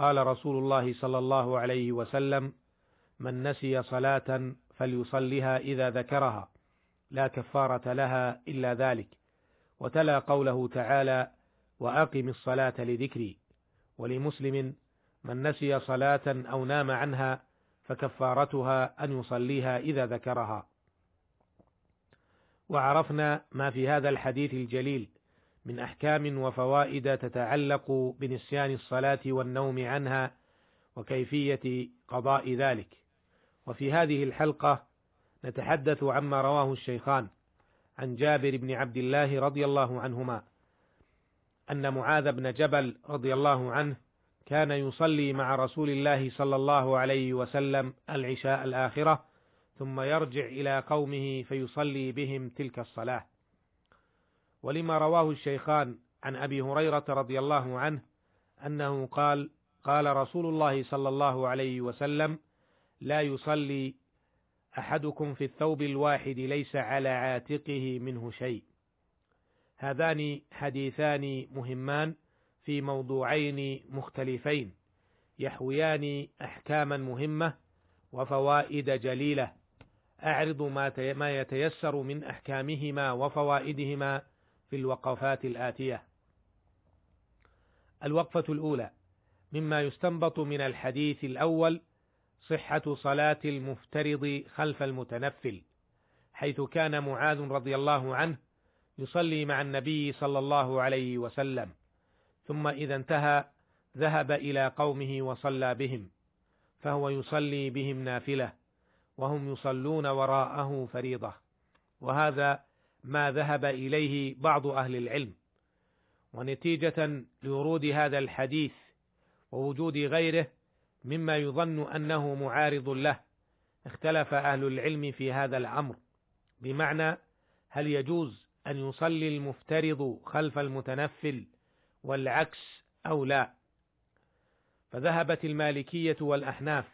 قال رسول الله صلى الله عليه وسلم من نسي صلاة فليصلها إذا ذكرها لا كفارة لها إلا ذلك وتلا قوله تعالى وأقم الصلاة لذكري ولمسلم من نسي صلاة أو نام عنها فكفارتها أن يصليها إذا ذكرها وعرفنا ما في هذا الحديث الجليل من أحكام وفوائد تتعلق بنسيان الصلاة والنوم عنها وكيفية قضاء ذلك. وفي هذه الحلقة نتحدث عما رواه الشيخان عن جابر بن عبد الله رضي الله عنهما أن معاذ بن جبل رضي الله عنه كان يصلي مع رسول الله صلى الله عليه وسلم العشاء الآخرة ثم يرجع إلى قومه فيصلي بهم تلك الصلاة. ولما رواه الشيخان عن أبي هريرة رضي الله عنه أنه قال قال رسول الله صلى الله عليه وسلم لا يصلي أحدكم في الثوب الواحد ليس على عاتقه منه شيء. هذان حديثان مهمان في موضوعين مختلفين يحويان أحكاما مهمة وفوائد جليلة. أعرض ما يتيسر من أحكامهما وفوائدهما في الوقفات الآتية. الوقفة الأولى مما يستنبط من الحديث الأول صحة صلاة المفترض خلف المتنفل، حيث كان معاذ رضي الله عنه يصلي مع النبي صلى الله عليه وسلم، ثم إذا انتهى ذهب إلى قومه وصلى بهم، فهو يصلي بهم نافلة، وهم يصلون وراءه فريضة، وهذا ما ذهب إليه بعض أهل العلم ونتيجة لورود هذا الحديث ووجود غيره مما يظن أنه معارض له اختلف أهل العلم في هذا الأمر بمعنى هل يجوز أن يصلي المفترض خلف المتنفل والعكس أو لا؟ فذهبت المالكية والأحناف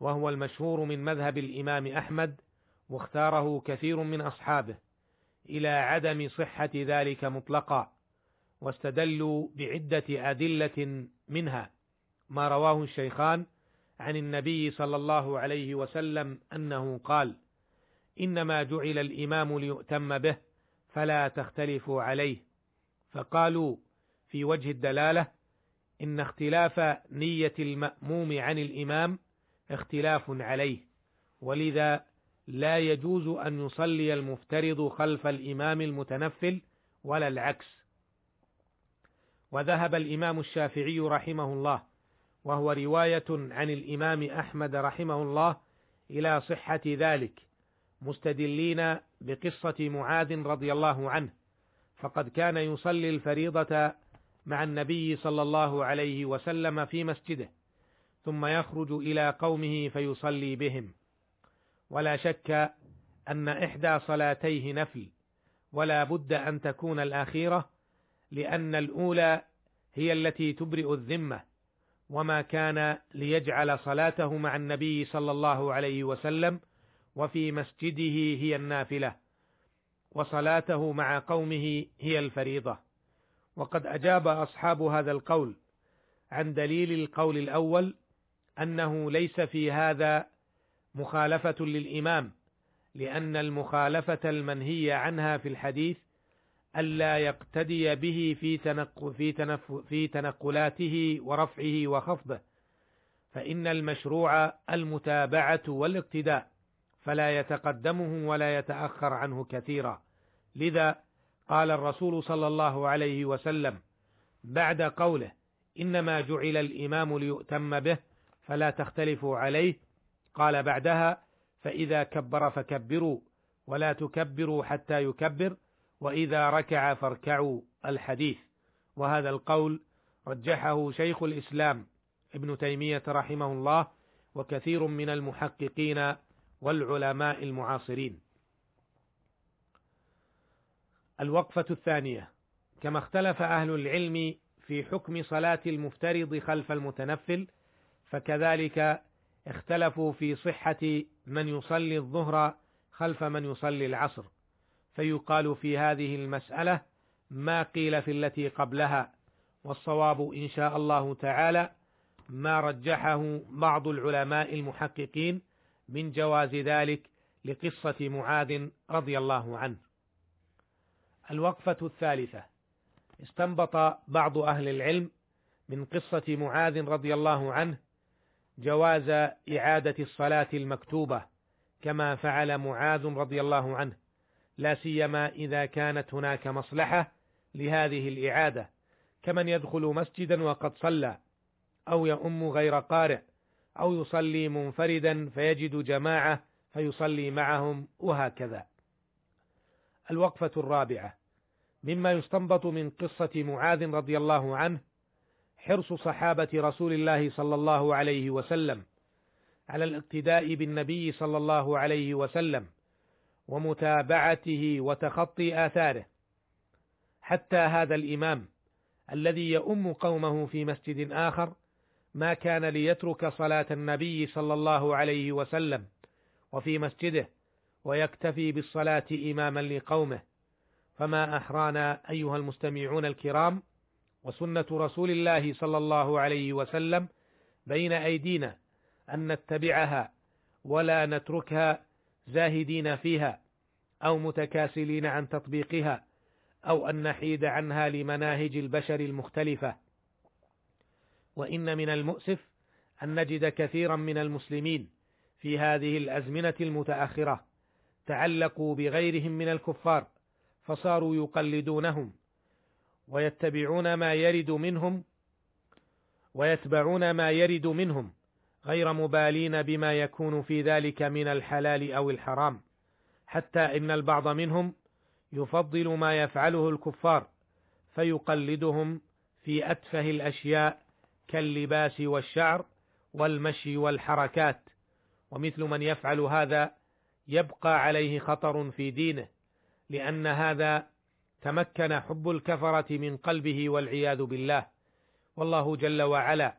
وهو المشهور من مذهب الإمام أحمد واختاره كثير من أصحابه إلى عدم صحة ذلك مطلقا واستدلوا بعدة أدلة منها ما رواه الشيخان عن النبي صلى الله عليه وسلم أنه قال إنما جعل الإمام ليؤتم به فلا تختلفوا عليه. فقالوا في وجه الدلالة إن اختلاف نية المأموم عن الإمام اختلاف عليه ولذا لا يجوز أن يصلي المفترض خلف الإمام المتنفل ولا العكس. وذهب الإمام الشافعي رحمه الله وهو رواية عن الإمام أحمد رحمه الله إلى صحة ذلك مستدلين بقصة معاذ رضي الله عنه فقد كان يصلي الفريضة مع النبي صلى الله عليه وسلم في مسجده ثم يخرج إلى قومه فيصلي بهم. ولا شك أن إحدى صلاتيه نفل ولا بد أن تكون الأخيرة لأن الأولى هي التي تبرئ الذمة وما كان ليجعل صلاته مع النبي صلى الله عليه وسلم وفي مسجده هي النافلة وصلاته مع قومه هي الفريضة. وقد أجاب أصحاب هذا القول عن دليل القول الأول أنه ليس في هذا مخالفة للإمام لأن المخالفة المنهية عنها في الحديث ألا يقتدي به في تنق في تنف في تنقلاته ورفعه وخفضه فإن المشروع المتابعة والاقتداء فلا يتقدمه ولا يتأخر عنه كثيرا. لذا قال الرسول صلى الله عليه وسلم بعد قوله إنما جعل الإمام ليؤتم به فلا تختلفوا عليه قال بعدها فإذا كبر فكبروا ولا تكبروا حتى يكبر وإذا ركع فاركعوا الحديث. وهذا القول رجحه شيخ الإسلام ابن تيمية رحمه الله وكثير من المحققين والعلماء المعاصرين. الوقفة الثانية. كما اختلف أهل العلم في حكم صلاة المفترض خلف المتنفل فكذلك اختلفوا في صحة من يصلي الظهر خلف من يصلي العصر فيقال في هذه المسألة ما قيل في التي قبلها والصواب إن شاء الله تعالى ما رجحه بعض العلماء المحققين من جواز ذلك لقصة معاذ رضي الله عنه. الوقفة الثالثة استنبط بعض أهل العلم من قصة معاذ رضي الله عنه جواز إعادة الصلاة المكتوبة كما فعل معاذ رضي الله عنه لا سيما إذا كانت هناك مصلحة لهذه الإعادة كمن يدخل مسجدا وقد صلى أو يؤم غير قارئ أو يصلي منفردا فيجد جماعة فيصلي معهم وهكذا. الوقفة الرابعة مما يستنبط من قصة معاذ رضي الله عنه حرص صحابة رسول الله صلى الله عليه وسلم على الاقتداء بالنبي صلى الله عليه وسلم ومتابعته وتخطي آثاره. حتى هذا الإمام الذي يؤم قومه في مسجد آخر ما كان ليترك صلاة النبي صلى الله عليه وسلم وفي مسجده ويكتفي بالصلاة إماما لقومه. فما أحرانا أيها المستمعون الكرام وسنة رسول الله صلى الله عليه وسلم بين أيدينا أن نتبعها ولا نتركها زاهدين فيها أو متكاسلين عن تطبيقها أو أن نحيد عنها لمناهج البشر المختلفة. وإن من المؤسف أن نجد كثيرا من المسلمين في هذه الأزمنة المتأخرة تعلقوا بغيرهم من الكفار فصاروا يقلدونهم ويتبعون ما يرد منهم ويتبعون ما يرد منهم غير مبالين بما يكون في ذلك من الحلال أو الحرام. حتى إن البعض منهم يفضل ما يفعله الكفار فيقلدهم في أتفه الأشياء كاللباس والشعر والمشي والحركات. ومثل من يفعل هذا يبقى عليه خطر في دينه لأن هذا تمكن حب الكفرة من قلبه والعياذ بالله. والله جل وعلا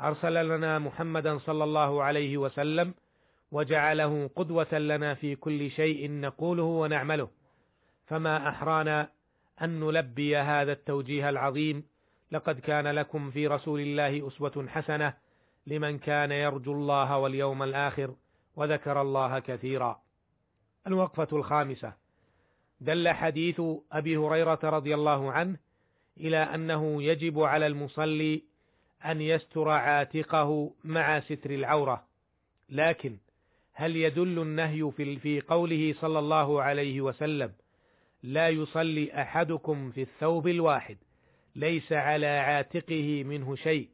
أرسل لنا محمدا صلى الله عليه وسلم وجعله قدوة لنا في كل شيء نقوله ونعمله. فما أحرانا أن نلبي هذا التوجيه العظيم. لقد كان لكم في رسول الله أسوة حسنة لمن كان يرجو الله واليوم الآخر وذكر الله كثيرا. الوقفة الخامسة. دل حديث أبي هريرة رضي الله عنه إلى أنه يجب على المصلي أن يستر عاتقه مع ستر العورة، لكن هل يدل النهي في قوله صلى الله عليه وسلم: لا يصلي أحدكم في الثوب الواحد ليس على عاتقه منه شيء؟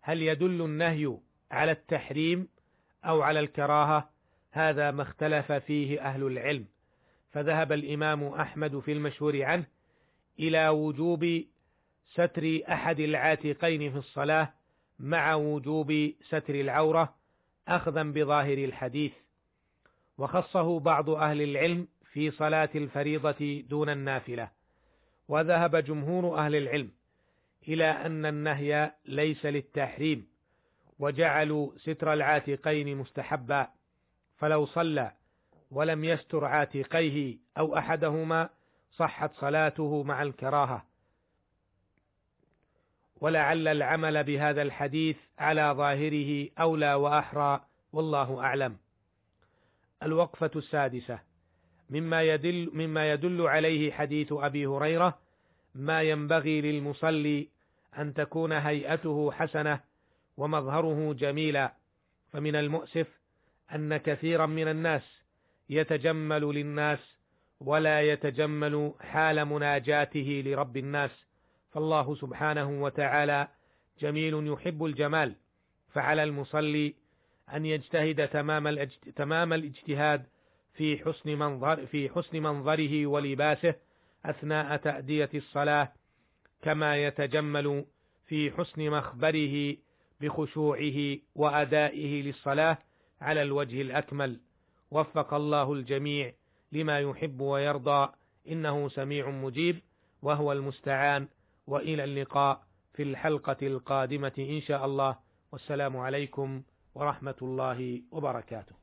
هل يدل النهي على التحريم أو على الكراهة؟ هذا ما اختلف فيه أهل العلم. فذهب الإمام أحمد في المشهور عنه إلى وجوب ستر أحد العاتقين في الصلاة مع وجوب ستر العورة أخذا بظاهر الحديث وخصه بعض أهل العلم في صلاة الفريضة دون النافلة وذهب جمهور أهل العلم إلى أن النهي ليس للتحريم وجعلوا ستر العاتقين مستحبا فلو صلى ولم يستر عاتقيه أو أحدهما صحت صلاته مع الكراهة. ولعل العمل بهذا الحديث على ظاهره أولى وأحرى والله أعلم. الوقفة السادسة. مما يدل مما يدل عليه حديث أبي هريرة ما ينبغي للمصلي أن تكون هيئته حسنة ومظهره جميلا فمن المؤسف أن كثيرا من الناس يتجمل للناس ولا يتجمل حال مناجاته لرب الناس. فالله سبحانه وتعالى جميل يحب الجمال. فعلى المصلي أن يجتهد تمام تمام الاجتهاد في حسن منظر في حسن منظره ولباسه أثناء تأدية الصلاة كما يتجمل في حسن مخبره بخشوعه وأدائه للصلاة على الوجه الأكمل. وفق الله الجميع لما يحب ويرضى. إنه سميع مجيب وهو المستعان. وإلى اللقاء في الحلقة القادمة إن شاء الله. والسلام عليكم ورحمة الله وبركاته.